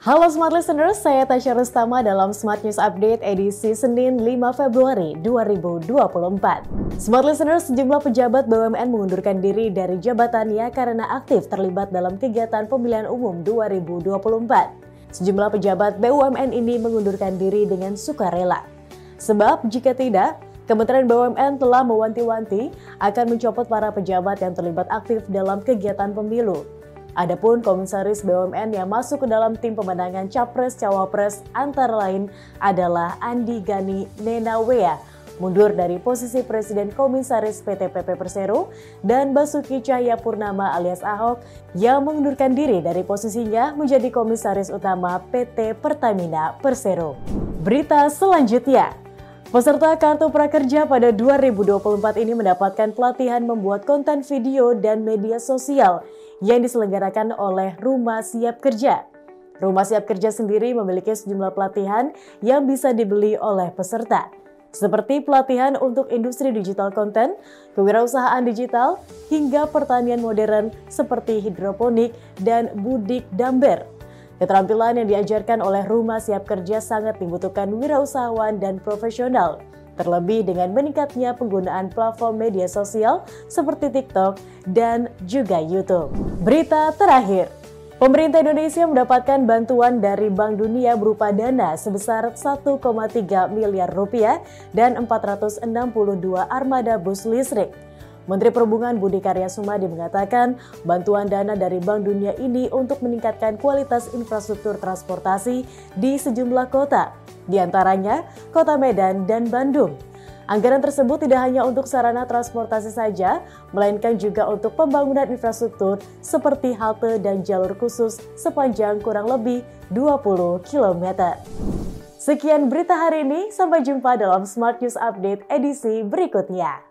Halo Smart Listeners, saya Tasya Rustama dalam Smart News Update edisi Senin 5 Februari 2024. Smart Listeners, sejumlah pejabat BUMN mengundurkan diri dari jabatannya karena aktif terlibat dalam kegiatan pemilihan umum 2024. Sejumlah pejabat BUMN ini mengundurkan diri dengan sukarela. Sebab jika tidak, Kementerian BUMN telah mewanti-wanti akan mencopot para pejabat yang terlibat aktif dalam kegiatan pemilu. Adapun komisaris BUMN yang masuk ke dalam tim pemenangan Capres-Cawapres antara lain adalah Andi Gani Nenawea, mundur dari posisi Presiden Komisaris PT PP Persero dan Basuki Cahaya Purnama alias Ahok yang mengundurkan diri dari posisinya menjadi Komisaris Utama PT Pertamina Persero. Berita selanjutnya, Peserta Kartu Prakerja pada 2024 ini mendapatkan pelatihan membuat konten video dan media sosial yang diselenggarakan oleh Rumah Siap Kerja. Rumah Siap Kerja sendiri memiliki sejumlah pelatihan yang bisa dibeli oleh peserta, seperti pelatihan untuk industri digital konten, kewirausahaan digital, hingga pertanian modern seperti hidroponik dan budik damber. Keterampilan yang diajarkan oleh Rumah Siap Kerja sangat dibutuhkan wirausahawan dan profesional terlebih dengan meningkatnya penggunaan platform media sosial seperti TikTok dan juga YouTube. Berita terakhir, Pemerintah Indonesia mendapatkan bantuan dari Bank Dunia berupa dana sebesar 1,3 miliar rupiah dan 462 armada bus listrik. Menteri Perhubungan Budi Karya Sumadi mengatakan bantuan dana dari Bank Dunia ini untuk meningkatkan kualitas infrastruktur transportasi di sejumlah kota, di antaranya Kota Medan dan Bandung. Anggaran tersebut tidak hanya untuk sarana transportasi saja, melainkan juga untuk pembangunan infrastruktur seperti halte dan jalur khusus sepanjang kurang lebih 20 km. Sekian berita hari ini, sampai jumpa dalam Smart News Update edisi berikutnya.